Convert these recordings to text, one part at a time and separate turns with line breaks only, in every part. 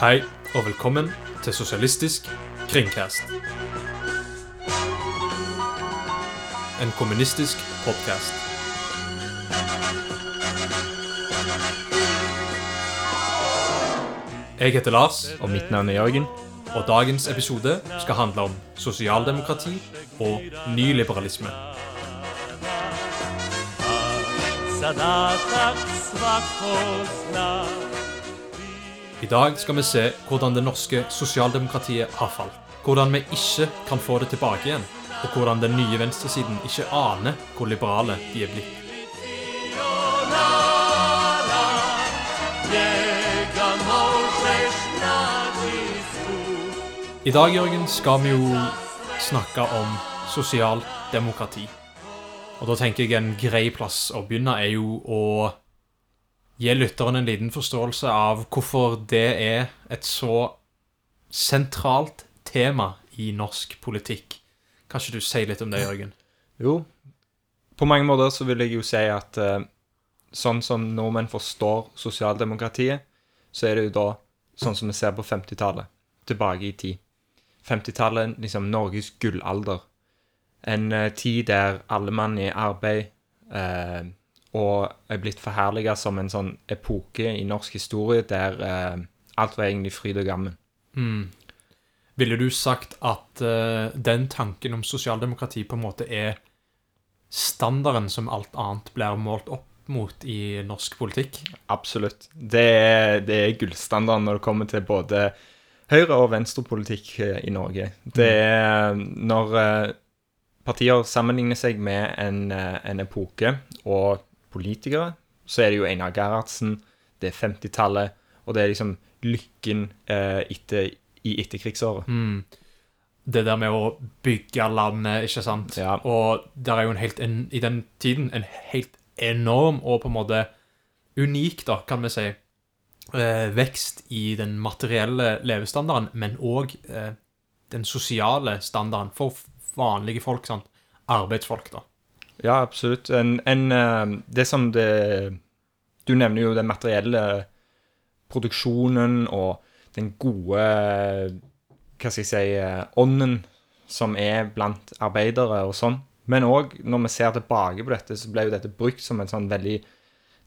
Hei, og velkommen til Sosialistisk kringkast. En kommunistisk podkast. Jeg heter Lars,
Og mitt navn er Jørgen.
og dagens episode skal handle om sosialdemokrati og nyliberalisme.
Zadata svakosna
I dag skal vi se hvordan det norske sosialdemokratiet har falt. Hvordan vi ikke kan få det tilbake igjen. Og hvordan den nye venstresiden ikke aner hvor liberale de er blitt. I dag, Jørgen, skal vi jo snakke om sosialdemokrati. Og da tenker jeg en grei plass å begynne er jo å gi lytteren en liten forståelse av hvorfor det er et så sentralt tema i norsk politikk. Kan ikke du si litt om det, Jørgen?
Jo, på mange måter så vil jeg jo si at eh, sånn som nordmenn forstår sosialdemokratiet, så er det jo da sånn som vi ser på 50-tallet, tilbake i tid. 50-tallet, liksom Norges gullalder. En eh, tid der alle mann er i arbeid, eh, og er blitt forherliget som en sånn epoke i norsk historie der eh, alt var egentlig fryd og gammen.
Mm. Ville du sagt at eh, den tanken om sosialdemokrati på en måte er standarden som alt annet blir målt opp mot i norsk politikk?
Absolutt. Det er, det er gullstandarden når det kommer til både høyre- og venstrepolitikk eh, i Norge. Det er når eh, partier sammenligner seg med en, eh, en epoke og politikere, så er det jo Einar Gerhardsen, det er 50-tallet, og det er liksom lykken eh, etter, i etterkrigsåret.
Mm. Det der med å bygge landet, ikke sant?
Ja.
Og der er jo en helt, en, i den tiden en helt enorm og på en måte unik, da, kan vi si, eh, vekst i den materielle levestandarden, men òg eh, den sosiale standarden for vanlige folk, sant? Arbeidsfolk, da.
Ja, absolutt. En, en, eh, det som det Du nevner jo den materielle produksjonen og den gode Hva skal jeg si eh, Ånden som er blant arbeidere og sånn. Men òg når vi ser tilbake på dette, så ble jo dette brukt som en sånn veldig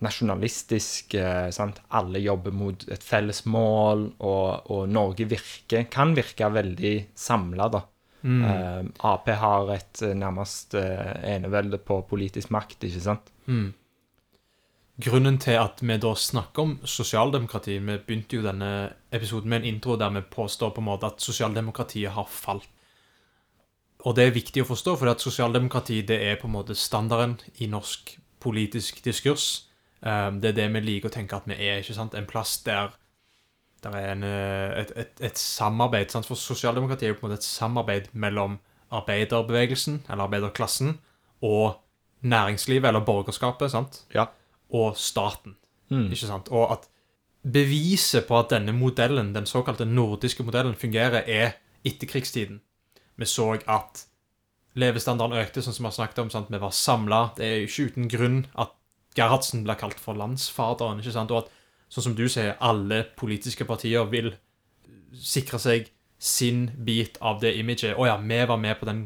nasjonalistisk eh, sant? Alle jobber mot et felles mål, og, og Norge virker, kan virke veldig samla, da.
Mm.
Uh, Ap har et eh, nærmest uh, enevelde på politisk makt, ikke sant?
Mm. Grunnen til at vi da snakker om sosialdemokrati Vi begynte jo denne episoden med en intro der vi påstår på en måte at sosialdemokratiet har falt. Og det er viktig å forstå, for at sosialdemokrati det er på en måte standarden i norsk politisk diskurs. Um, det er det vi liker å tenke at vi er. ikke sant? En plass der der er en, eh, et, et, et samarbeid. Sant? For sosialdemokratiet er jo på en måte et samarbeid mellom arbeiderbevegelsen, eller arbeiderklassen, og næringslivet, eller borgerskapet, sant?
Ja.
og staten.
Mm.
Ikke sant? Og at beviset på at denne modellen, den såkalte nordiske modellen, fungerer, er etterkrigstiden. Vi så at levestandarden økte, sånn som vi har snakket om. Sant? Vi var samla. Det er jo ikke uten grunn at Gerhardsen blir kalt for landsfaderen. ikke sant? Og at, sånn som du sier, alle politiske partier vil sikre seg sin bit av det imaget. Å ja, vi var med på den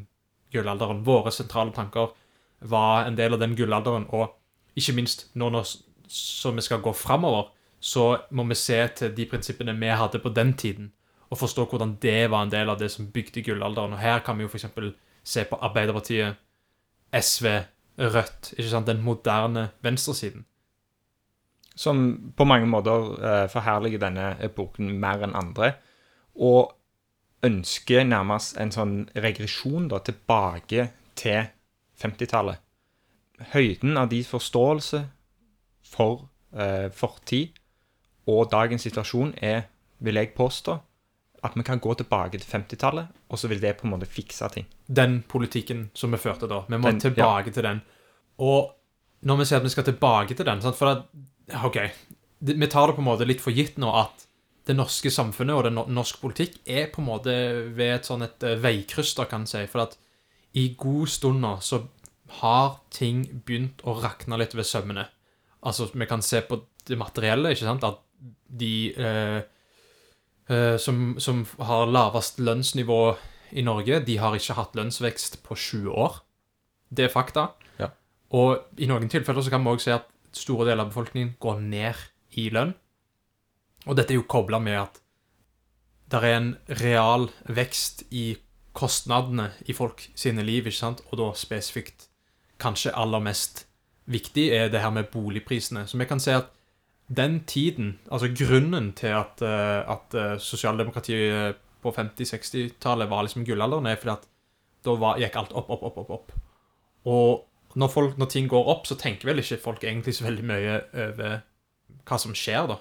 gullalderen. Våre sentrale tanker var en del av den gullalderen. Og ikke minst nå når så vi skal gå framover, så må vi se til de prinsippene vi hadde på den tiden, og forstå hvordan det var en del av det som bygde gullalderen. Og her kan vi jo f.eks. se på Arbeiderpartiet, SV, Rødt, ikke sant, den moderne venstresiden.
Som på mange måter eh, forherliger denne epoken mer enn andre. Og ønsker nærmest en sånn regresjon da, tilbake til 50-tallet. Høyden av deres forståelse for eh, fortid og dagens situasjon er, vil jeg påstå, at vi kan gå tilbake til 50-tallet, og så vil det på en måte fikse ting.
Den politikken som vi førte da. Vi må
Den-
tilbake til den. Og når vi sier at vi skal tilbake til den? For at, OK, vi tar det på en måte litt for gitt nå at det norske samfunnet og det norske norsk politikk er på en måte ved et sånn et eh, veikryss, da, kan en si. For at i god stund nå så har ting begynt å rakne litt ved sømmene. Altså, vi kan se på det materielle, ikke sant? At de eh, eh, som, som har lavest lønnsnivå i Norge, de har ikke hatt lønnsvekst på 20 år. Det er fakta.
Ja.
Og i noen tilfeller så kan vi også se at store deler av befolkningen går ned i lønn. Og dette er jo kobla med at det er en real vekst i kostnadene i folk sine liv, ikke sant? Og da spesifikt kanskje aller mest viktig er det her med boligprisene. Så vi kan se at den tiden, altså grunnen til at, eh, at eh, sosialdemokratiet på 50-60-tallet var liksom gullalderen, er fordi at da var, gikk alt opp, opp, opp, opp, opp. Og når, folk, når ting går opp, så tenker vel ikke folk egentlig så veldig mye over hva som skjer, da.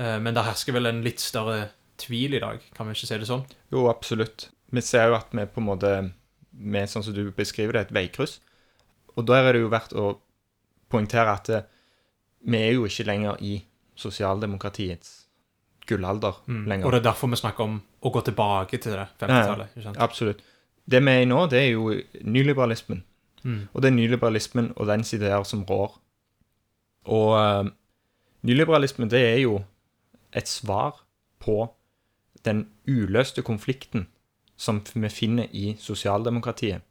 Eh, Men det hersker vel en litt større tvil i dag, kan vi ikke si det sånn?
Jo, absolutt. Vi ser jo at vi på en måte med, sånn som du beskriver det, et veikryss. Og der er det jo verdt å poengtere at eh, vi er jo ikke lenger i sosialdemokratiets gullalder lenger.
Og det er derfor vi snakker om å gå tilbake til det 50-tallet. ikke?
Absolutt. Det vi er i nå, det er jo nyliberalismen.
Mm.
Og det er nyliberalismen og dens ideer som rår. Og uh, nyliberalismen, det er jo et svar på den uløste konflikten som vi finner i sosialdemokratiet.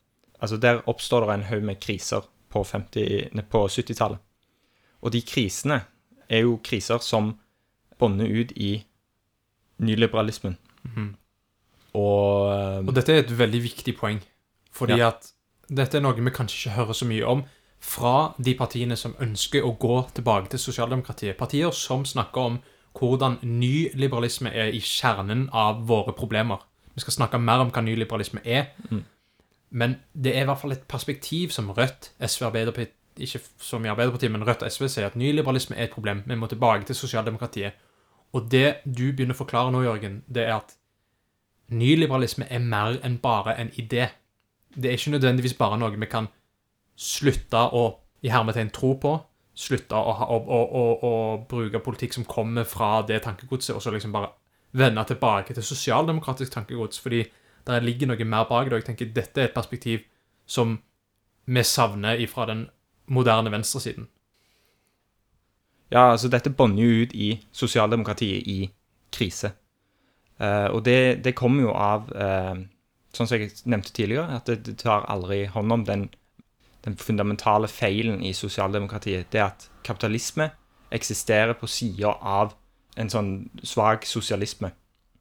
Altså Der oppstår det en haug med kriser på, på 70-tallet. Og de krisene er jo kriser som bånder ut i nyliberalismen.
Mhm.
Og, eh,
Og dette er et veldig viktig poeng, fordi
Ja.
at dette er noe vi kanskje ikke hører så mye om fra de partiene som ønsker å gå tilbake til sosialdemokratiet. Partier som snakker om hvordan nyliberalisme er i kjernen av våre problemer. Vi skal snakke mer om hva nyliberalisme er,
Mm.
men det er i hvert fall et perspektiv som Rødt, SV, Arbeiderpartiet ikke som i Arbeiderpartiet, men Rødt og SV sier at nyliberalisme er et problem. Vi må tilbake til sosialdemokratiet. Og det du begynner å forklare nå, Jørgen, det er at nyliberalisme er mer enn bare en idé. Det er ikke nødvendigvis bare noe vi kan slutte å i hermetegn tro på, slutte å, å, å, å, bruke politikk som kommer fra det tankegodset, og så liksom bare vende tilbake til sosialdemokratisk tankegods, fordi der ligger noe mer bak det, og jeg tenker dette er et perspektiv som vi savner fra den moderne venstresiden.
Ja, altså dette bånder jo ut i sosialdemokratiet i krise. Uh, og det, det kommer jo av, eh, sånn som jeg nevnte tidligere, at det, det tar aldri hånd om den, den fundamentale feilen i sosialdemokratiet. Det at kapitalisme eksisterer på sida av en sånn svak sosialisme.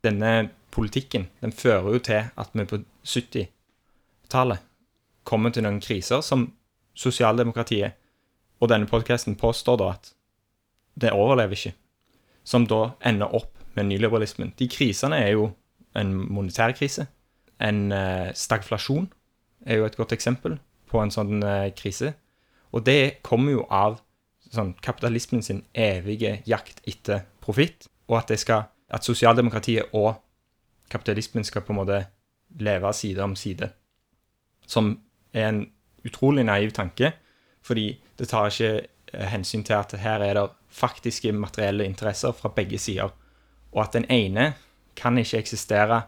Denne politikken den fører jo til at vi på 70-tallet kommer til noen kriser som sosialdemokratiet og denne podkasten påstår da at det overlever ikke. Som da ender opp med nyliberalismen. De krisene er jo en monetær krise. En eh, stagflasjon er jo et godt eksempel på en sånn eh, krise. Og det kommer jo av sånn, kapitalismen sin evige jakt etter profitt, og at, skal, at sosialdemokratiet og kapitalismen skal på en måte leve side om side. Som er en utrolig naiv tanke, fordi det tar ikke eh, hensyn til at her er det faktiske materielle interesser fra begge sider, og at den ene kan ikke eksistere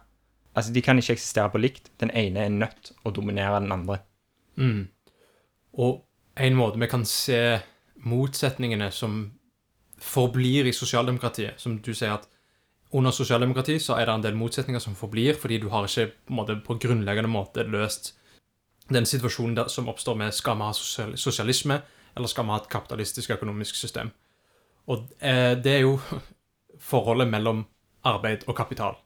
Altså, de kan ikke eksistere på likt. Den ene er nødt å dominere den andre.
Mm. Og en måte vi kan se motsetningene som forblir i sosialdemokratiet, som du sier at under sosialdemokrati så er det en del motsetninger som forblir, fordi du har ikke på, måte, på grunnleggende måte løst den situasjonen der, som oppstår med skal vi ha sosialisme, eller skal vi ha et kapitalistisk økonomisk system. Og eh, det er jo forholdet mellom arbeid og kapital.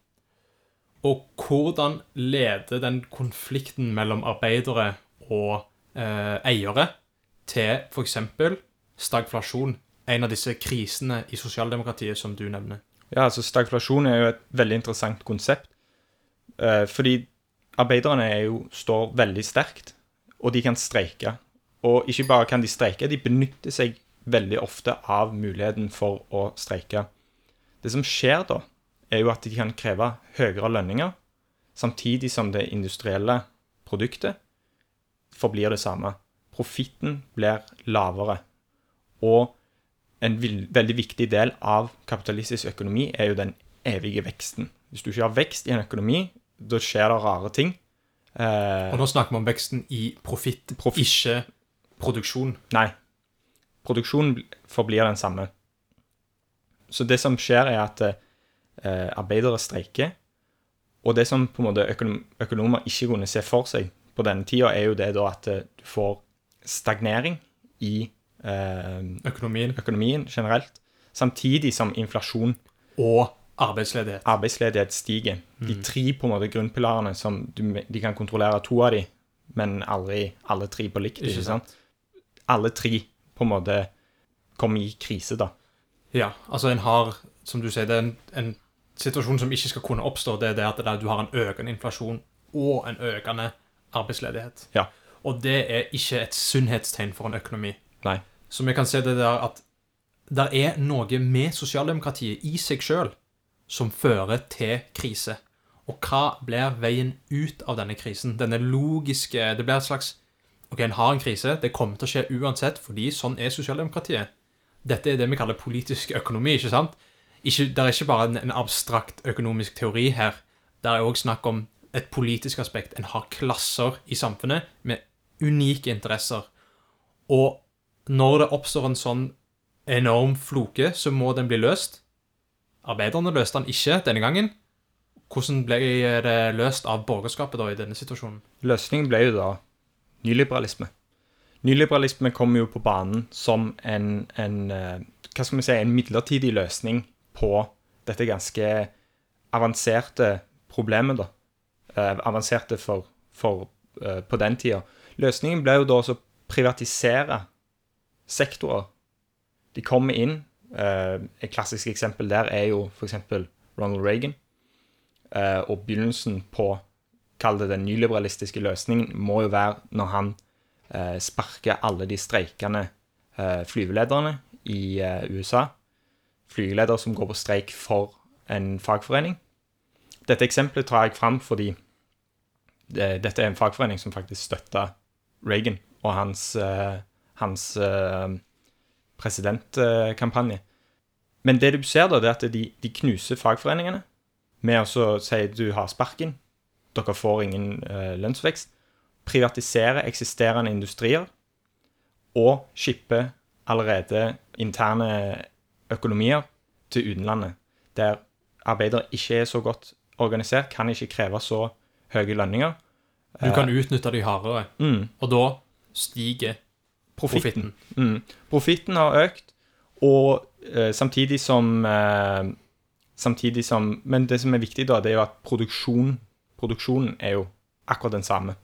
Og hvordan leder den konflikten mellom arbeidere og eh, eiere til f.eks. stagflasjon, en av disse krisene i sosialdemokratiet som du nevner?
Ja, altså Stagflasjon er jo et veldig interessant konsept. Eh, fordi arbeiderne er jo, står veldig sterkt, og de kan streike. Og ikke bare kan de streike, de benytter seg veldig ofte av muligheten for å streike. Det som skjer da, er jo at de kan kreve høyere lønninger, samtidig som det industrielle produktet forblir det samme. Profitten blir lavere. Og en veldig viktig del av kapitalistisk økonomi er jo den evige veksten. Hvis du ikke har vekst i en økonomi, da skjer det rare ting. Eh,
Og nå snakker vi om veksten i profitt,
profit.
ikke produksjon.
Nei. Produksjonen forblir den samme. Så det som skjer, er at eh, arbeidere streiker. Og det som på en måte økonom økonomer ikke kunne se for seg på denne tida, er jo det da at eh, du får stagnering i eh,
Økonomien
økonomien generelt, samtidig som inflasjon
og arbeidsledighet.
arbeidsledighet stiger. De tre på en måte grunnpilarene som du, de kan kontrollere to av de, men aldri alle tre på likt.
Ikke
sant? Alle tre på en måte kommer i krise, da.
Ja, altså en har, som du sier, det er en, en situasjon som ikke skal kunne oppstå, det er det at det du har en økende inflasjon og en økende arbeidsledighet.
Ja.
Og det er ikke et sunnhetstegn for en økonomi.
Nei.
Så vi kan se det der at det er noe med sosialdemokratiet i seg sjøl som fører til krise. Og hva blir veien ut av denne krisen? Denne logiske Det blir et slags OK, en har en krise. Det kommer til å skje uansett, fordi sånn er sosialdemokratiet. Dette er det vi kaller politisk økonomi, ikke sant? Ikke, det er ikke bare en, en abstrakt økonomisk teori her. Det er òg snakk om et politisk aspekt. En har klasser i samfunnet med unike interesser. Og når det oppstår en sånn enorm floke, så må den bli løst. Arbeiderne løste den ikke denne gangen. Hvordan ble det løst av borgerskapet da i denne situasjonen?
Løsningen ble jo da nyliberalisme. Nyliberalisme kom jo på banen som en, en eh, hva skal vi si, en midlertidig løsning på dette ganske avanserte problemet, da. Eh, avanserte for, for eh, på den tida. Løsningen ble jo da å privatisere sektorer. De kommer inn. Eh, et klassisk eksempel der er jo f.eks. Ronald Reagan. Eh, og begynnelsen på kall det den nyliberalistiske løsningen, må jo være når han eh, sparker alle de streikende eh, flyvelederne i USA. Flygeledere som går på streik for en fagforening. Dette eksempelet tar jeg fram fordi det, dette er en fagforening som faktisk støtta Reagan og hans, eh, hans eh, presidentkampanje. Men det du ser, da, det er at de, de knuser fagforeningene med å si du har sparken, dere får ingen eh, lønnsvekst, privatisere eksisterende industrier og skippe allerede interne økonomier til utenlandet, der arbeidere ikke er så godt organisert, kan ikke kreve så høye lønninger.
Du kan utnytte de hardere,
Mm,
og da stiger
profitten.
profitten.
Mm. Profitten har økt, og eh, samtidig som eh, Samtidig som Men det som er viktig, da, det er jo at produksjon, produksjonen er jo akkurat den samme.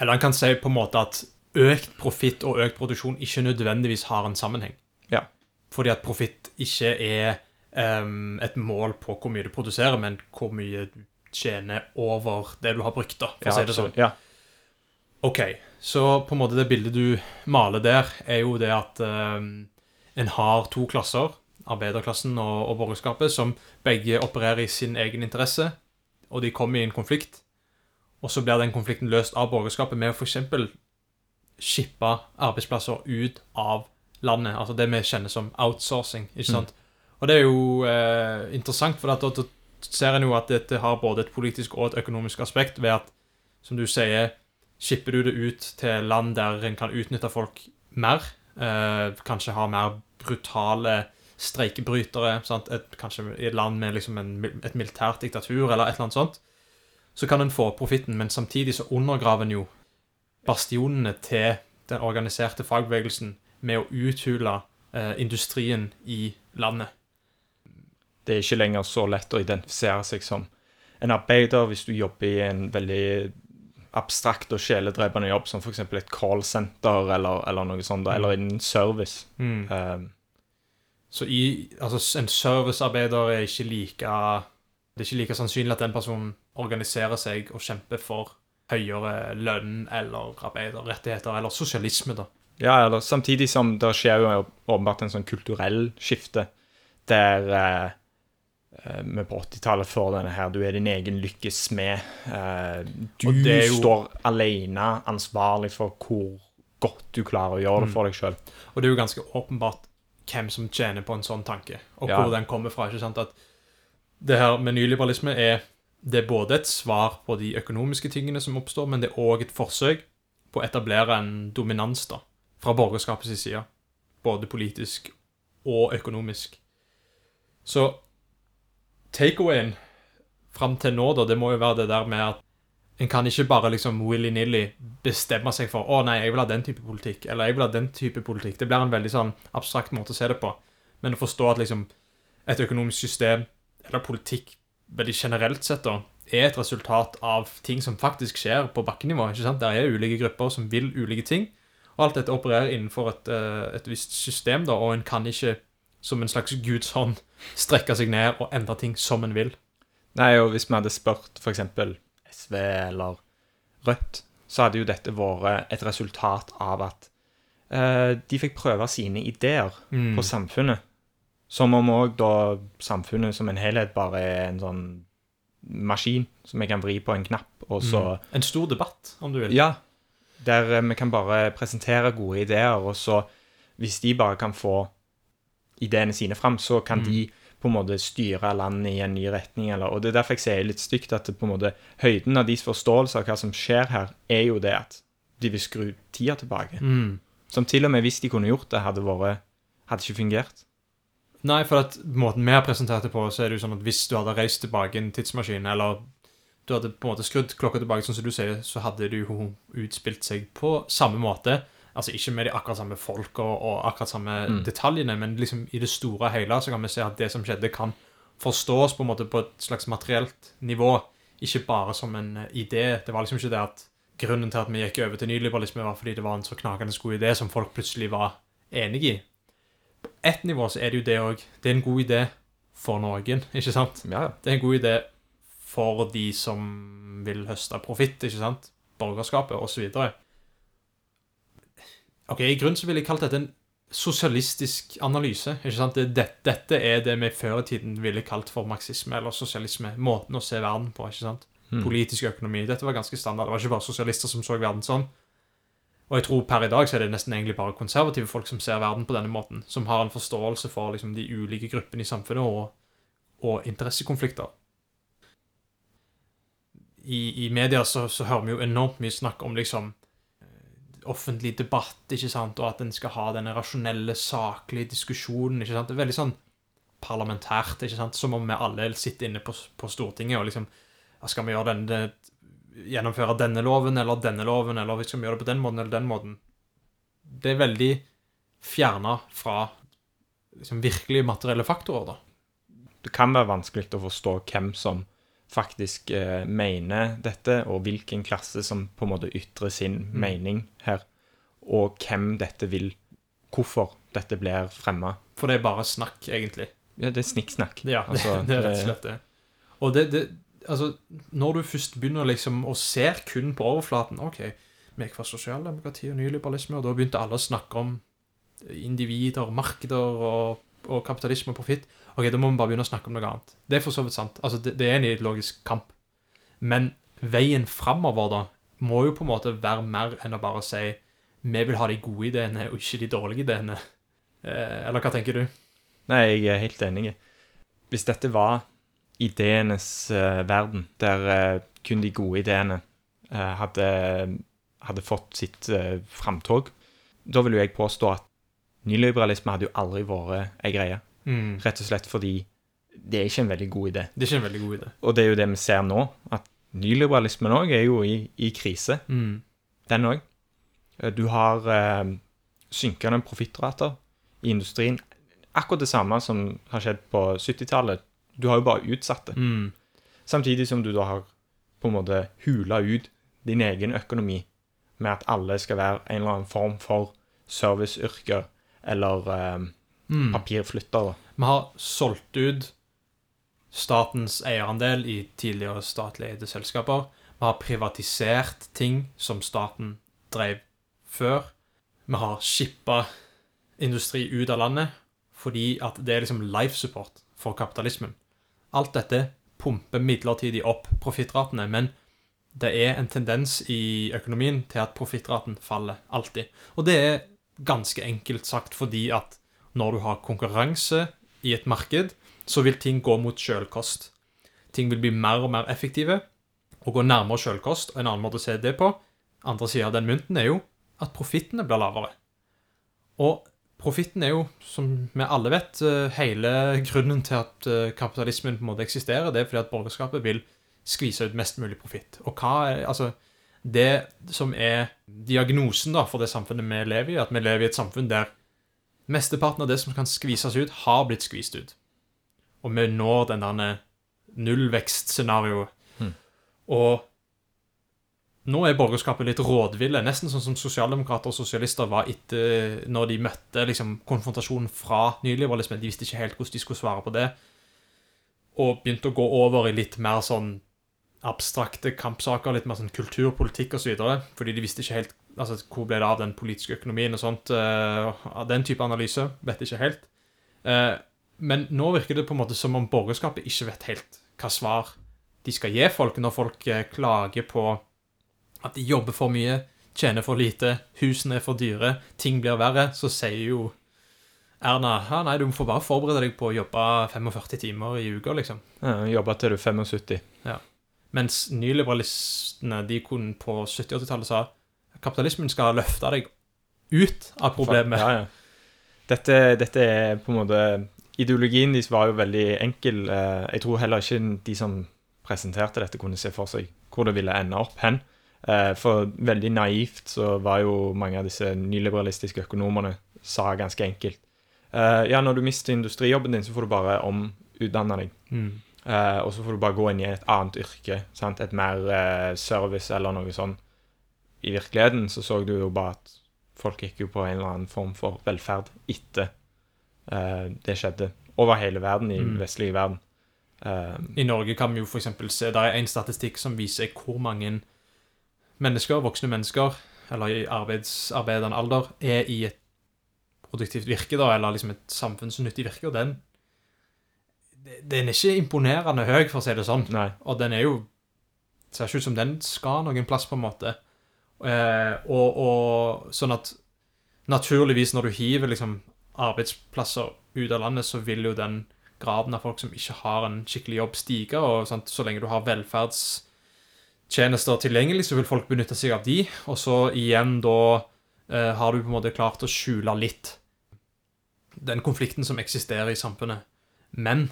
Eller en kan si på en måte at økt profitt og økt produksjon ikke nødvendigvis har en sammenheng.
Ja.
Fordi at profitt ikke er um, et mål på hvor mye du produserer, men hvor mye du tjener over det du har brukt, da, for å si det sånn.
Ja.
Ok, så på en måte det bildet du maler der, er jo det at um, en har to klasser, arbeiderklassen og, og borgerskapet, som begge opererer i sin egen interesse, og de kommer i en konflikt. Og så blir den konflikten løst av borgerskapet med å f.eks. shippe arbeidsplasser ut av landet. Altså det vi kjenner som outsourcing. ikke sant? Og det er jo eh, interessant, for da, da ser en jo at dette har både et politisk og et økonomisk aspekt ved at, som du sier, skipper du det ut til land der en kan utnytte folk mer, eh, kanskje ha mer brutale streikebrytere? Et, kanskje i et land med liksom en, et militært diktatur eller et eller annet sånt, så kan en få profitten, men samtidig så undergraver en jo bastionene til den organiserte fagbevegelsen med å uthule eh, industrien i landet.
Det er ikke lenger så lett å identifisere seg som en arbeider hvis du jobber i en veldig abstrakt og sjeledrevende jobb, som f.eks. et callsenter eller, eller noe sånt, da, eller innen service. Eh,
Så i, altså, en servicearbeider er ikke like Det er ikke like sannsynlig at den personen organiserer seg og kjemper for høyere lønn eller arbeiderrettigheter, eller sosialisme, da.
Ja, eller samtidig som det skjer jo åpenbart en sånn kulturell skifte, der eh, eh, vi på 80-tallet får denne her Du er din egen lykkes smed. Eh, du
jo-
står alene ansvarlig for hvor godt du klarer å gjøre det
Mm.
for deg sjøl.
Og det er jo ganske åpenbart hvem som tjener på en sånn tanke, og
Ja.
hvor den kommer fra. ikke sant? At det her med nyliberalisme er det er både et svar på de økonomiske tingene som oppstår, men det er òg et forsøk på å etablere en dominans da, fra borgerskapets side. Både politisk og økonomisk. Så takeawayen fram til nå, da, det må jo være det der med at en kan ikke bare liksom willy-nilly bestemme seg for å nei, jeg vil ha den type politikk, eller jeg vil ha den type politikk. Det blir en veldig sånn abstrakt måte å se det på. Men å forstå at liksom et økonomisk system, eller politikk veldig generelt sett, da, er et resultat av ting som faktisk skjer på bakkenivå. ikke sant? Der er ulike grupper som vil ulike ting. Og alt dette opererer innenfor et, eh, et visst system, da, og en kan ikke som en slags guds hånd strekke seg ned og endre ting som en vil.
Nei, og hvis vi hadde spurt f.eks. SV eller Rødt, så hadde jo dette vært et resultat av at eh, de fikk prøve sine ideer
Mm.
på samfunnet. Som om òg da samfunnet som en helhet bare er en sånn maskin som jeg kan vri på en knapp, og så
Mm. En stor debatt, om du vil.
Ja. Der eh, vi kan bare presentere gode ideer, og så hvis de bare kan få ideene sine fram, så kan
Mm.
de på en måte styre landet i en ny retning. Eller, og det er derfor jeg sier litt stygt at det på en måte, høyden av deres forståelse av hva som skjer her, er jo det at de vil skru tida tilbake.
Mm.
Som til og med hvis de kunne gjort det, hadde vært hadde ikke fungert.
Nei, for at måten vi har presentert det på, så er det jo sånn at hvis du hadde reist tilbake en tidsmaskin, eller du hadde på en måte skrudd klokka tilbake, sånn som du sier, så hadde det jo utspilt seg på samme måte. Altså ikke med de akkurat samme folk og, og akkurat samme
Mm.
detaljene, men liksom i det store og hele så kan vi se at det som skjedde, kan forstås på en måte på et slags materielt nivå, ikke bare som en eh, idé. Det var liksom ikke det at grunnen til at vi gikk over til nyliberalisme, var fordi det var en så knakende god idé som folk plutselig var enig i. På ett nivå så er det jo det òg. Det er en god idé for noen, ikke sant?
Ja,
Det er en god idé for de som vil høste profitt, ikke sant? Borgerskapet osv. Ok, I grunnen så ville jeg kalt dette en sosialistisk analyse. ikke sant? Det, det, dette er det vi før i tiden ville kalt for marxisme eller sosialisme. Måten å se verden på. ikke sant?
Mm.
Politisk økonomi. Dette var ganske standard. Det var ikke bare sosialister som så verden sånn. Og jeg tror per i dag så er det nesten egentlig bare konservative folk som ser verden på denne måten. Som har en forståelse for liksom, de ulike gruppene i samfunnet og, og interessekonflikter. I, i media så, så hører vi jo enormt mye snakk om liksom eh, offentlig debatt, ikke sant, og at en skal ha denne rasjonelle, saklige diskusjonen, ikke sant. Det er veldig sånn parlamentært, ikke sant, som om vi alle sitter inne på, på Stortinget og liksom Skal vi gjøre denne, gjennomføre denne loven eller denne loven, eller skal vi gjøre det på den måten eller den måten? Det er veldig fjerna fra liksom, virkelig materielle faktorer, da.
Det kan være vanskelig å forstå hvem som faktisk eh, mener dette, og hvilken klasse som på en måte ytrer sin
Mm.
mening her, og hvem dette vil Hvorfor dette blir fremma.
For det er bare snakk, egentlig.
Ja, det er snikksnakk.
Ja,
Altså,
det, det er rett og slett det. Og det, det Altså, når du først begynner liksom å se kun på overflaten OK, vi fra sosialdemokrati og nyliberalisme, og da begynte alle å snakke om individer, markeder og, og kapitalisme og profitt. OK, da må vi bare begynne å snakke om noe annet. Det er for så vidt sant. Altså, det, det er en ideologisk kamp. Men veien framover, da, må jo på en måte være mer enn å bare si vi vil ha de gode ideene og ikke de dårlige ideene. Eh, eller hva tenker du?
Nei, jeg er helt enig. Hvis dette var ideenes uh, verden, der uh, kun de gode ideene uh, hadde, hadde fått sitt uh, framtog, da vil jo jeg påstå at nyliberalisme hadde jo aldri vært ei greie.
Mm.
Rett og slett fordi det er ikke en veldig god idé.
Det er ikke en veldig god idé.
Og det er jo det vi ser nå, at nyliberalismen òg er jo i, i krise,
Mm.
den òg. Du har eh, synkende profittrater i industrien. Akkurat det samme som har skjedd på 70-tallet. Du har jo bare utsatt det.
Mm.
Samtidig som du da har på en måte hula ut din egen økonomi med at alle skal være en eller annen form for serviceyrker eller eh,
Mm.
Papirflytter.
Vi har solgt ut statens eierandel i tidligere statlig eide selskaper. Vi har privatisert ting som staten drev før. Vi har shippa industri ut av landet fordi at det er liksom life support for kapitalismen. Alt dette pumper midlertidig opp profittratene, men det er en tendens i økonomien til at profittraten faller alltid. Og det er ganske enkelt sagt fordi at når du har konkurranse i et marked, så vil ting gå mot sjølkost. Ting vil bli mer og mer effektive og gå nærmere sjølkost. En annen måte å se det på, andre sida av den mynten, er jo at profittene blir lavere. Og profitten er jo, som vi alle vet, eh, hele grunnen til at eh, kapitalismen på en måte eksisterer. Det er fordi at borgerskapet vil skvise ut mest mulig profitt. Og hva er Altså, det som er diagnosen da for det samfunnet vi lever i, at vi lever i et samfunn der mesteparten av det som kan skvises ut, har blitt skvist ut. Og vi når den der nullvekstscenarioet.
Hmm.
Og nå er borgerskapet litt rådville, nesten sånn som sosialdemokrater og sosialister var etter når de møtte liksom, konfrontasjonen fra nyliberalismen. De visste ikke helt hvordan de skulle svare på det, og begynte å gå over i litt mer sånn abstrakte kampsaker, litt mer sånn kulturpolitikk osv., fordi de visste ikke helt altså, hvor ble det av den politiske økonomien og sånt. eh, den type analyse. Vet ikke helt. Eh, men nå virker det på en måte som om borgerskapet ikke vet helt hva svar de skal gi folk når folk eh, klager på at de jobber for mye, tjener for lite, husene er for dyre, ting blir verre, så sier jo Erna ja, nei, du får bare forberede deg på å jobbe 45 timer i uka, liksom.
Ja, jobbe til du er 75.
Mens nyliberalistene de kunne på 70-80-tallet sa kapitalismen skal løfte deg ut av problemet.
Ja, ja. Dette, dette er på en måte Ideologien deres var jo veldig enkel. Eh, Jeg tror heller ikke de som presenterte dette, kunne se for seg hvor det ville ende opp hen. Eh, For veldig naivt så var jo mange av disse nyliberalistiske økonomene sa ganske enkelt eh, Ja, når du mister industrijobben din, så får du bare omutdanne deg.
Mm.
Og så får du bare gå inn i et annet yrke. Sant? Et mer service eller noe sånn. I virkeligheten så så du jo bare at folk gikk jo på en eller annen form for velferd etter eh, det skjedde. Over hele verden, i
Mm.
vestlige verden. Eh,
I Norge kan vi jo eksempel se, det er en statistikk som viser hvor mange mennesker, voksne mennesker, eller i arbeidsarbeidende alder, er i et produktivt virke, da, eller liksom et samfunnsnyttig virke, og den, den er ikke imponerende høy, for å si det sånn.
nei.
Og den er jo Ser ikke ut som den skal noen plass, på en måte. Eh, og, og sånn at Naturligvis, når du hiver liksom arbeidsplasser ut av landet, så vil jo den graden av folk som ikke har en skikkelig jobb, stige. Og sant? så lenge du har velferdstjenester tilgjengelig, så vil folk benytte seg av de. Og så igjen da eh, har du på en måte klart å skjule litt den konflikten som eksisterer i samfunnet. Men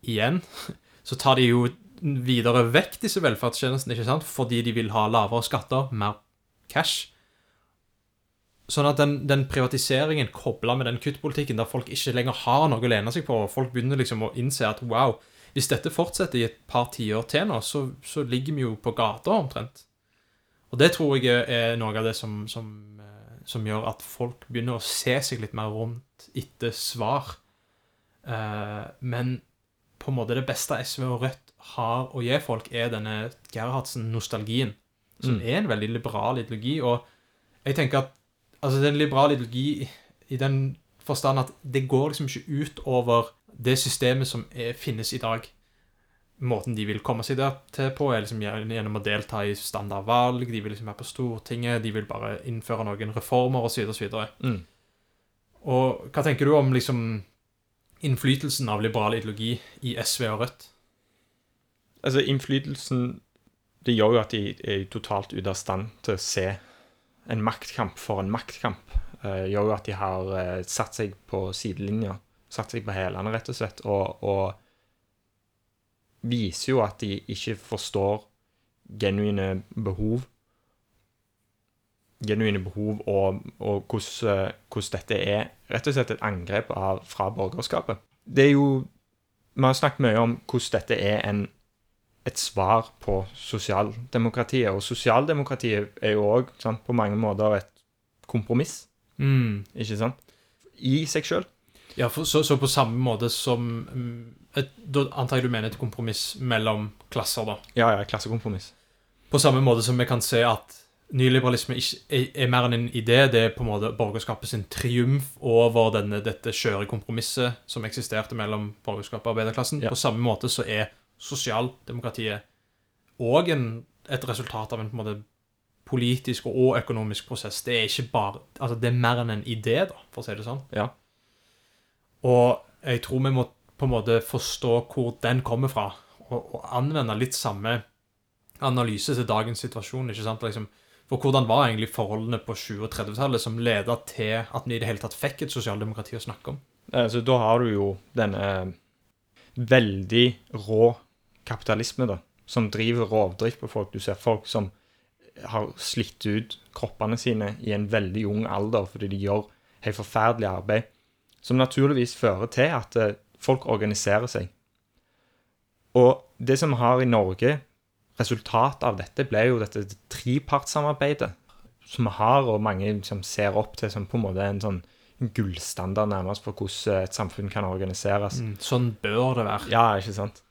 igjen så tar de jo videre vekk disse velferdstjenestene, ikke sant? Fordi de vil ha lavere skatter, mer cash. Sånn at den, den privatiseringen kobla med den kuttpolitikken, der folk ikke lenger har noe å lene seg på, og folk begynner liksom å innse at wow, hvis dette fortsetter i et par tiår til nå, så, så ligger vi jo på gata omtrent. Og det tror jeg er noe av det som, som, eh, som gjør at folk begynner å se seg litt mer rundt etter svar. Eh, men på en måte det beste SV og Rødt har å gi folk, er denne Gerhardsen-nostalgien, som
Mm.
er en veldig liberal ideologi. Og jeg tenker at altså, det er en liberal ideologi i den forstand at det går liksom ikke ut over det systemet som er, finnes i dag. Måten de vil komme seg der til på, er liksom gjennom å delta i standardvalg, de vil liksom være på Stortinget, de vil bare innføre noen reformer osv. osv.
Mm.
Og hva tenker du om liksom innflytelsen av liberal ideologi i SV og Rødt?
Altså, innflytelsen Det gjør jo at de er totalt ute av stand til å se en maktkamp for en maktkamp. Uh, gjør jo at de har uh, satt seg på sidelinja, satt seg på hælene, rett og slett, og, og viser jo at de ikke forstår genuine behov. Genuine behov og, og hvordan, eh, hvordan dette er rett og slett et angrep av, fra borgerskapet. Det er jo Vi har snakket mye om hvordan dette er en et svar på sosialdemokratiet. Og sosialdemokratiet er jo òg på mange måter et kompromiss,
Mm.
ikke sant? I seg sjøl.
Ja, for, så, så på samme måte som mm, et, Da antar jeg du mener et kompromiss mellom klasser, da.
Ja, ja, klassekompromiss.
På samme måte som vi kan se at nyliberalisme ikke er, er mer enn en idé, det er på en måte borgerskapet sin triumf over denne, dette skjøre kompromisset som eksisterte mellom borgerskapet og arbeiderklassen.
Ja.
På samme måte så er sosialdemokratiet òg et resultat av en på en måte politisk og økonomisk prosess. Det er ikke bare Altså, det er mer enn en idé, da, for å si det sånn.
Ja.
Og jeg tror vi må på en måte forstå hvor den kommer fra, og, og anvende litt samme analyse til dagens situasjon. ikke sant? Liksom For hvordan var egentlig forholdene på 20- og 30-tallet som leda til at vi i det hele tatt fikk et sosialdemokrati å snakke om?
Altså, Så da har du jo denne veldig rå kapitalisme, da, som driver rovdrift på folk. Du ser folk som har slitt ut kroppene sine i en veldig ung alder fordi de gjør helt forferdelig arbeid, som naturligvis fører til at eh, folk organiserer seg. Og det som vi har i Norge, resultatet av dette, ble jo dette trepartssamarbeidet som vi har, og mange som ser opp til som på en måte en sånn gullstandard nærmest for hvordan et samfunn kan organiseres.
Mm, sånn bør det være.
Ja, ikke sant?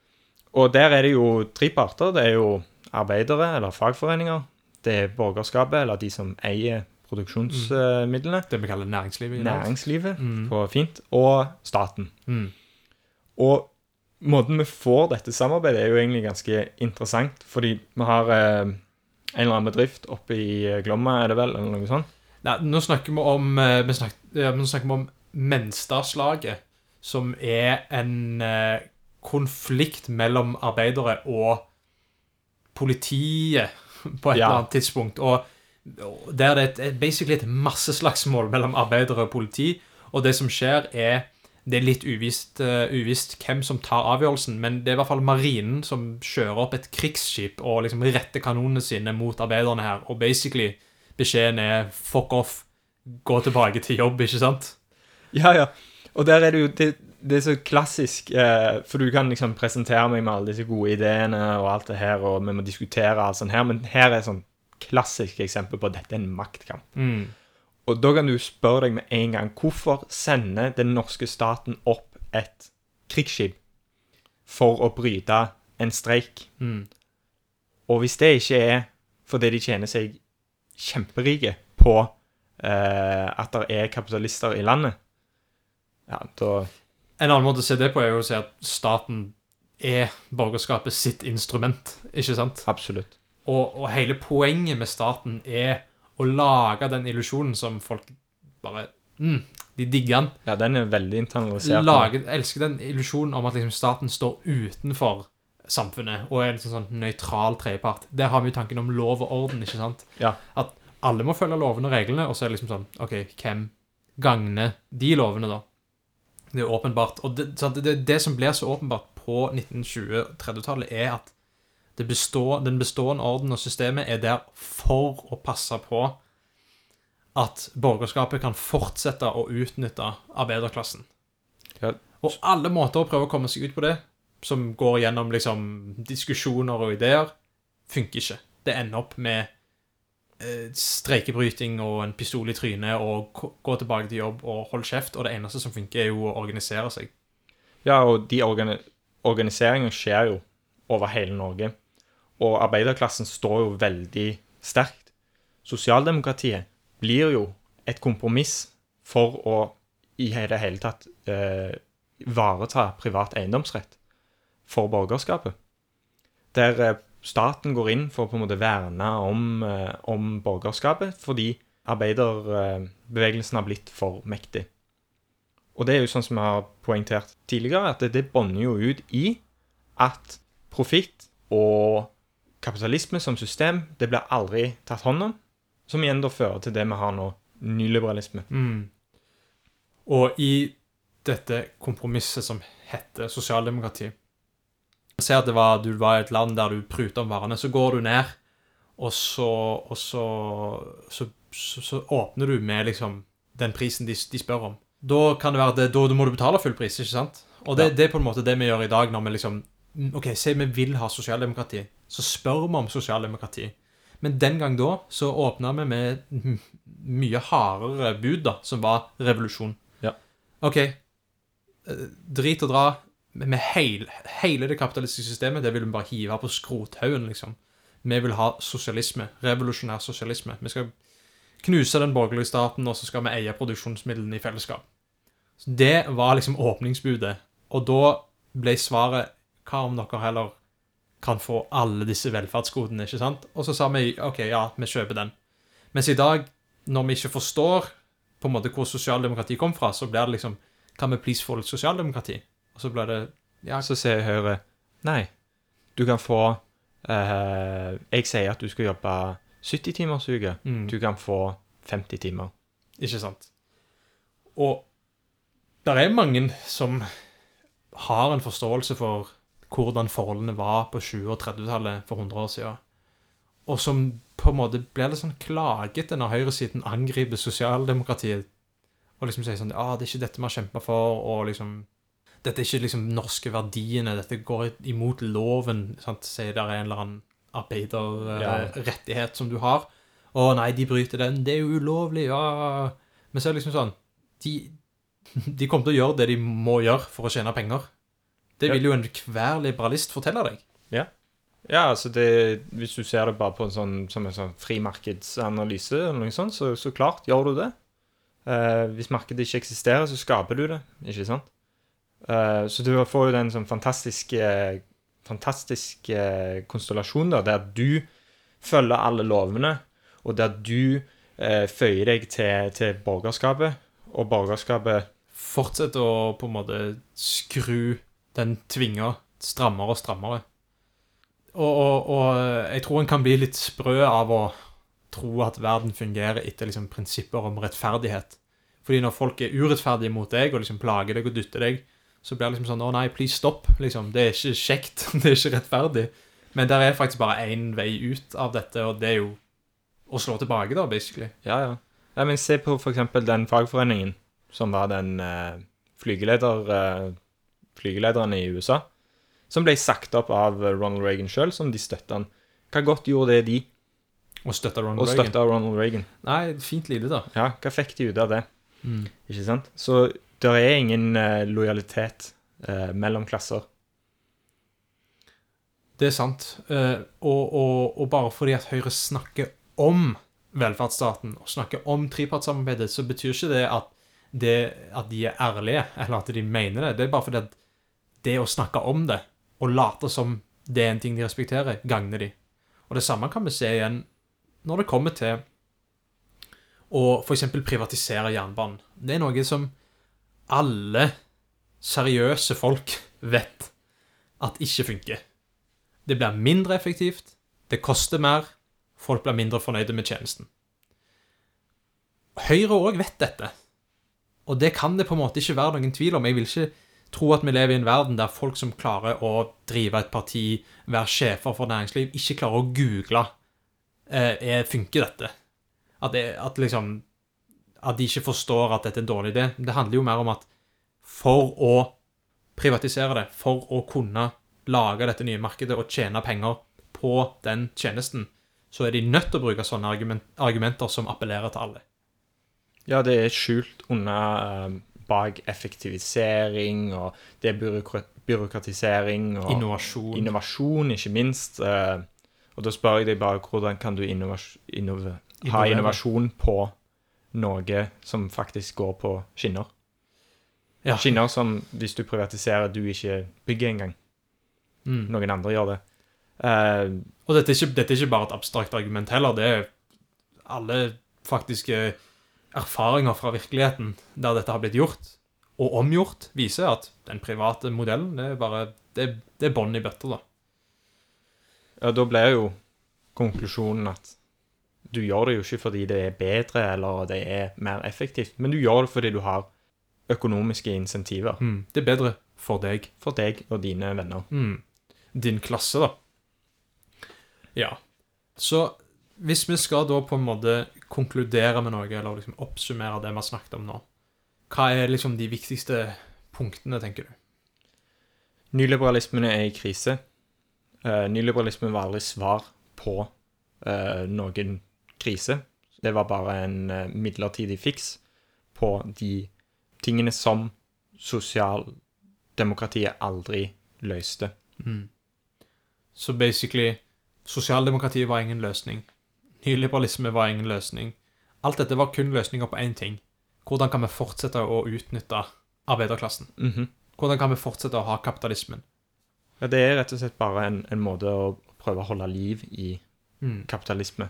Og der er det jo tre parter. Det er jo arbeidere eller fagforeninger. Det er borgerskapet, eller de som eier produksjonsmidlene.
Det vi kaller næringslivet.
Næringslivet,
Mm.
på fint. Og staten.
Mm.
Og måten vi får dette samarbeidet, er jo egentlig ganske interessant. Fordi vi har eh, en eller annen bedrift oppe i eh, Glomma, er det vel, eller noe sånt.
Nei, nå snakker vi om eh, vi snakker vi om Menstadslaget, som er en eh, konflikt mellom arbeidere og politiet på et
Ja.
eller annet tidspunkt. Og, der det er et, basically et masseslagsmål mellom arbeidere og politi, og det som skjer, er det er litt uvisst, uh, uvisst hvem som tar avgjørelsen, men det er i hvert fall marinen som kjører opp et krigsskip og liksom retter kanonene sine mot arbeiderne her. Og basically beskjeden er 'fuck off', gå tilbake til jobb, ikke sant?
Ja, ja. Og der er det jo det, det er så klassisk, eh, for du kan liksom presentere meg med alle disse gode ideene og alt det her, og vi må diskutere alt sånt her, men her er et sånn klassisk eksempel på at dette er en maktkamp.
Mm.
Og da kan du spørre deg med en gang, hvorfor sender den norske staten opp et krigsskip for å bryte en streik?
Mm.
Og hvis det ikke er fordi de tjener seg kjemperike på eh, at det er kapitalister i landet, ja, da
En annen måte å se det på er jo å si at staten er borgerskapet sitt instrument, ikke sant?
Absolutt.
Og, og hele poenget med staten er å lage den illusjonen som folk bare mm, De digger den.
Ja, den er veldig internalisert.
Lage, elsker den illusjonen om at liksom staten står utenfor samfunnet og er en sånn, sånn nøytral tredjepart. Der har vi jo tanken om lov og orden, ikke sant?
Ja.
At alle må følge lovene og reglene, og så er det liksom sånn OK, hvem gagner de lovene, da? Det er åpenbart. Og det, det, det som blir så åpenbart på 1920-30-tallet, er at det består, den bestående orden og systemet er der for å passe på at borgerskapet kan fortsette å utnytte arbeiderklassen.
Ja.
Og alle måter å prøve å komme seg ut på det, som går gjennom liksom, diskusjoner og ideer, funker ikke. Det ender opp med streikebryting og en pistol i trynet og gå tilbake til jobb og holde kjeft, og det eneste som funker, er jo å organisere seg.
Ja, og de organi organiseringene skjer jo over hele Norge. Og arbeiderklassen står jo veldig sterkt. Sosialdemokratiet blir jo et kompromiss for å i det hele tatt eh, privat eiendomsrett for borgerskapet. Der eh, staten går inn for å på en måte verne om, eh, om borgerskapet fordi arbeiderbevegelsen har blitt for mektig. Og det er jo sånn som vi har poengtert tidligere, at det, det bånder jo ut i at profitt og kapitalisme som system, det blir aldri tatt hånd om, som igjen da fører til det vi har nå, nyliberalisme.
Mm. Og i dette kompromisset som heter sosialdemokrati Se at det var, du var i et land der du pruter om varene. Så går du ned, og så, og så, så, så, åpner du med liksom den prisen de, de spør om. Da kan det være det, da, da må du betale full pris, ikke sant? Og det,
Ja.
det er på en måte det vi gjør i dag når vi liksom OK, si vi vil ha sosialdemokrati, så spør vi om sosialdemokrati. Men den gang da så åpna vi med mye hardere bud, da, som var revolusjon.
Ja.
OK, eh, drit og dra med heil, hele det kapitalistiske systemet. Det vil vi bare hive på skrothaugen, liksom. Vi vil ha sosialisme. Revolusjonær sosialisme. Vi skal knuse den borgerlige staten, og så skal vi eie produksjonsmidlene i fellesskap. Så Det var liksom åpningsbudet. Og da ble svaret hva om dere heller kan få alle disse velferdsgodene, ikke sant? Og så sa vi OK, ja, vi kjøper den. Mens i dag, når vi ikke forstår på en måte hvor sosialdemokrati kom fra, så blir det liksom Kan vi please få litt sosialdemokrati? Og så blir det Ja,
Så sier Høyre nei, du kan få eh, Jeg sier at du skal jobbe 70-timersuke.
Mm.
Du kan få 50 timer.
Ikke sant? Og det er mange som har en forståelse for hvordan forholdene var på 20- og 30-tallet for 100 år siden. Og som på en måte blir litt sånn klagete når høyresiden angriper sosialdemokratiet. Og liksom sier sånn ah, 'Det er ikke dette vi har kjempa for', og liksom 'Dette er ikke liksom norske verdiene, dette går imot loven', sant? sier det er en eller annen
Ja.
arbeiderrettighet som du har. 'Å nei, de bryter den. Det er jo ulovlig.' ja. Men så er det liksom sånn De, de kommer til å gjøre det de må gjøre for å tjene penger. Det
Ja.
vil jo enhver liberalist fortelle deg.
Ja, altså det, Hvis du ser det bare på en sånn, som en sånn frimarkedsanalyse, eller noe sånt, så, så klart gjør du det. Eh, hvis markedet ikke eksisterer, så skaper du det, ikke sant? Eh, så du får jo den sånn fantastiske, fantastiske konstellasjonen da, der du følger alle lovene, og der du eh, føyer deg til, til borgerskapet, og borgerskapet
Fortsetter å på en måte skru den tvinga strammere og strammere. Og, og, og jeg tror en kan bli litt sprø av å tro at verden fungerer etter liksom, prinsipper om rettferdighet. Fordi når folk er urettferdige mot deg og liksom plager deg og dytter deg, så blir det liksom sånn Å nei, please stopp. Liksom. Det er ikke kjekt. Det er ikke rettferdig. Men der er faktisk bare én vei ut av dette, og det er jo å slå tilbake, da, basically.
Ja, ja. ja men se på for eksempel den fagforeningen som var den eh, flygeleder, eh, flygelederen i USA, som ble sagt opp av Ronald Reagan sjøl, som de støtta han. Hva godt gjorde det de,
Å støtte Ronald Reagan.
Ronald Reagan?
Nei, fint lite, da.
Ja, hva fikk de ut av det?
Mm.
Ikke sant? Så det er ingen eh, lojalitet eh, mellom klasser.
Det er sant. Eh, og, og, og bare fordi at Høyre snakker om velferdsstaten og snakker om trepartssamarbeidet, så betyr ikke det at, det at de er ærlige, eller at de mener det. Det er bare fordi at det å snakke om det, og late som det er en ting de respekterer, gagner de. Og det samme kan vi se igjen når det kommer til å f.eks. privatisere jernbanen. Det er noe som alle seriøse folk vet at ikke funker. Det blir mindre effektivt, det koster mer, folk blir mindre fornøyde med tjenesten. Høyre òg vet dette, og det kan det på en måte ikke være noen tvil om. Jeg vil ikke tro at vi lever i en verden der folk som klarer å drive et parti, være sjefer for næringsliv, ikke klarer å google eh, er, funker dette. At, det, at liksom At de ikke forstår at dette er en dårlig idé. Det handler jo mer om at for å privatisere det, for å kunne lage dette nye markedet og tjene penger på den tjenesten, så er de nødt til å bruke sånne argument, argumenter som appellerer til alle.
Ja, det er skjult under eh, bak effektivisering, og det er byråkra byråkratisering og
Innovasjon.
innovasjon, ikke minst. eh, og da spør jeg deg bare hvordan kan du innovas innov ha innovasjon på noe som faktisk går på skinner?
Ja.
Skinner som, hvis du privatiserer, du ikke bygger engang.
Mm.
Noen andre gjør det. Uh,
Og dette er, ikke, dette er ikke bare et abstrakt argument heller, det er alle faktiske erfaringer fra virkeligheten der dette har blitt gjort, og omgjort, viser at den private modellen, det er bare, det, det er bånn i bøtta, da.
ja, da ble jo konklusjonen at du gjør det jo ikke fordi det er bedre eller det er mer effektivt, men du gjør det fordi du har økonomiske insentiver
Mm. Det er bedre for deg.
for deg og dine venner.
Mm. Din klasse, da. Ja. Så hvis vi skal da på en måte konkludere med noe, eller liksom oppsummere det vi har snakket om nå, hva er liksom de viktigste punktene, tenker du?
Nyliberalismen er i krise. Uh, nyliberalismen var aldri svar på uh, noen krise. Det var bare en eh, midlertidig fiks på de tingene som sosialdemokratiet aldri løste.
Mm. Så basically, sosialdemokratiet var ingen løsning. Nyliberalisme var ingen løsning. Alt dette var kun løsninger på én ting. Hvordan kan vi fortsette å utnytte arbeiderklassen?
Mhm.
Hvordan kan vi fortsette å ha kapitalismen?
Ja, det er rett og slett bare en, en måte å prøve å holde liv i
Mm.
kapitalisme.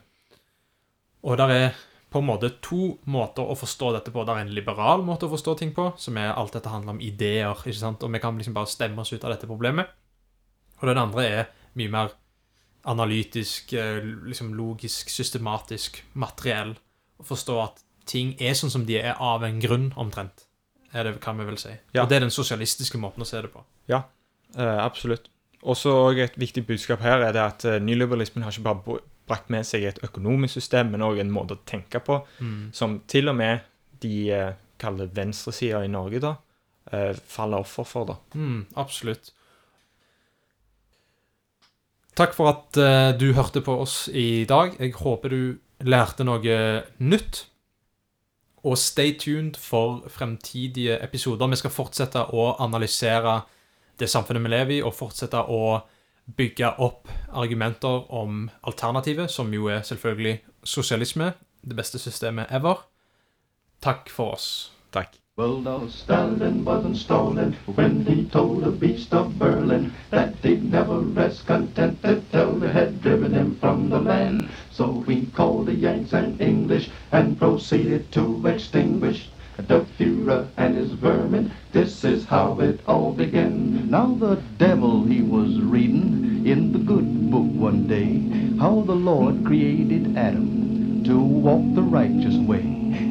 Og der er på en måte to måter å forstå dette på. Det er en liberal måte å forstå ting på, som er alt dette handler om ideer, ikke sant? og vi kan liksom bare stemme oss ut av dette problemet. Og den andre er mye mer analytisk, eh, liksom logisk, systematisk, materiell. Å forstå at ting er sånn som de er av en grunn, omtrent. Er det, kan vi vel si.
Ja.
Og det er den sosialistiske måten å se det på.
Ja, absolutt. Også et viktig budskap her er det at eh, nyliberalismen har ikke bare brakt med seg et økonomisk system, men òg en måte å tenke på som til og med de eh, kaller venstresida i Norge, da, eh, faller offer for. da.
Mm, absolutt. Takk for at eh, du hørte på oss i dag. Jeg håper du lærte noe nytt. Og stay tuned for fremtidige episoder. Vi skal fortsette å analysere det samfunnet vi lever i, og fortsette å bygge opp argumenter om alternativet, som jo er selvfølgelig sosialisme. Det beste systemet ever. Takk for oss.
Takk.
Well, now Stalin wasn't stolen when he told the beast of Berlin that he'd never rest contented till they had driven him from the land. So we called the Yanks and English and proceeded to extinguish the Fuhrer and his vermin. This is how it all began. Now the Lord created Adam to walk the righteous way.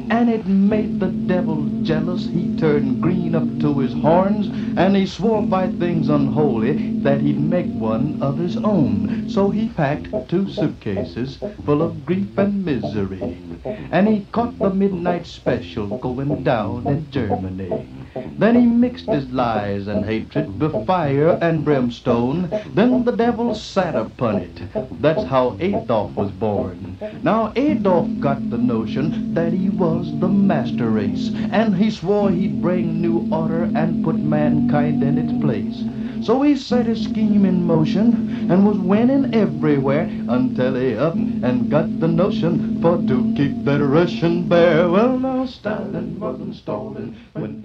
And it made the devil jealous. He turned green up to his horns, and he swore by things unholy that he'd make one of his own. So he packed two suitcases full of grief and misery. And he caught the midnight special going down in Germany. Then he mixed his lies and hatred with fire and brimstone. Then the devil sat upon it. That's how Adolf was born. Now Adolf got the notion that he was the master race, and he swore he'd bring new order and put mankind in its place. So he set his scheme in motion and was winning everywhere until he up and got the notion for to keep that Russian bear. Well, now Stalin wasn't stalling when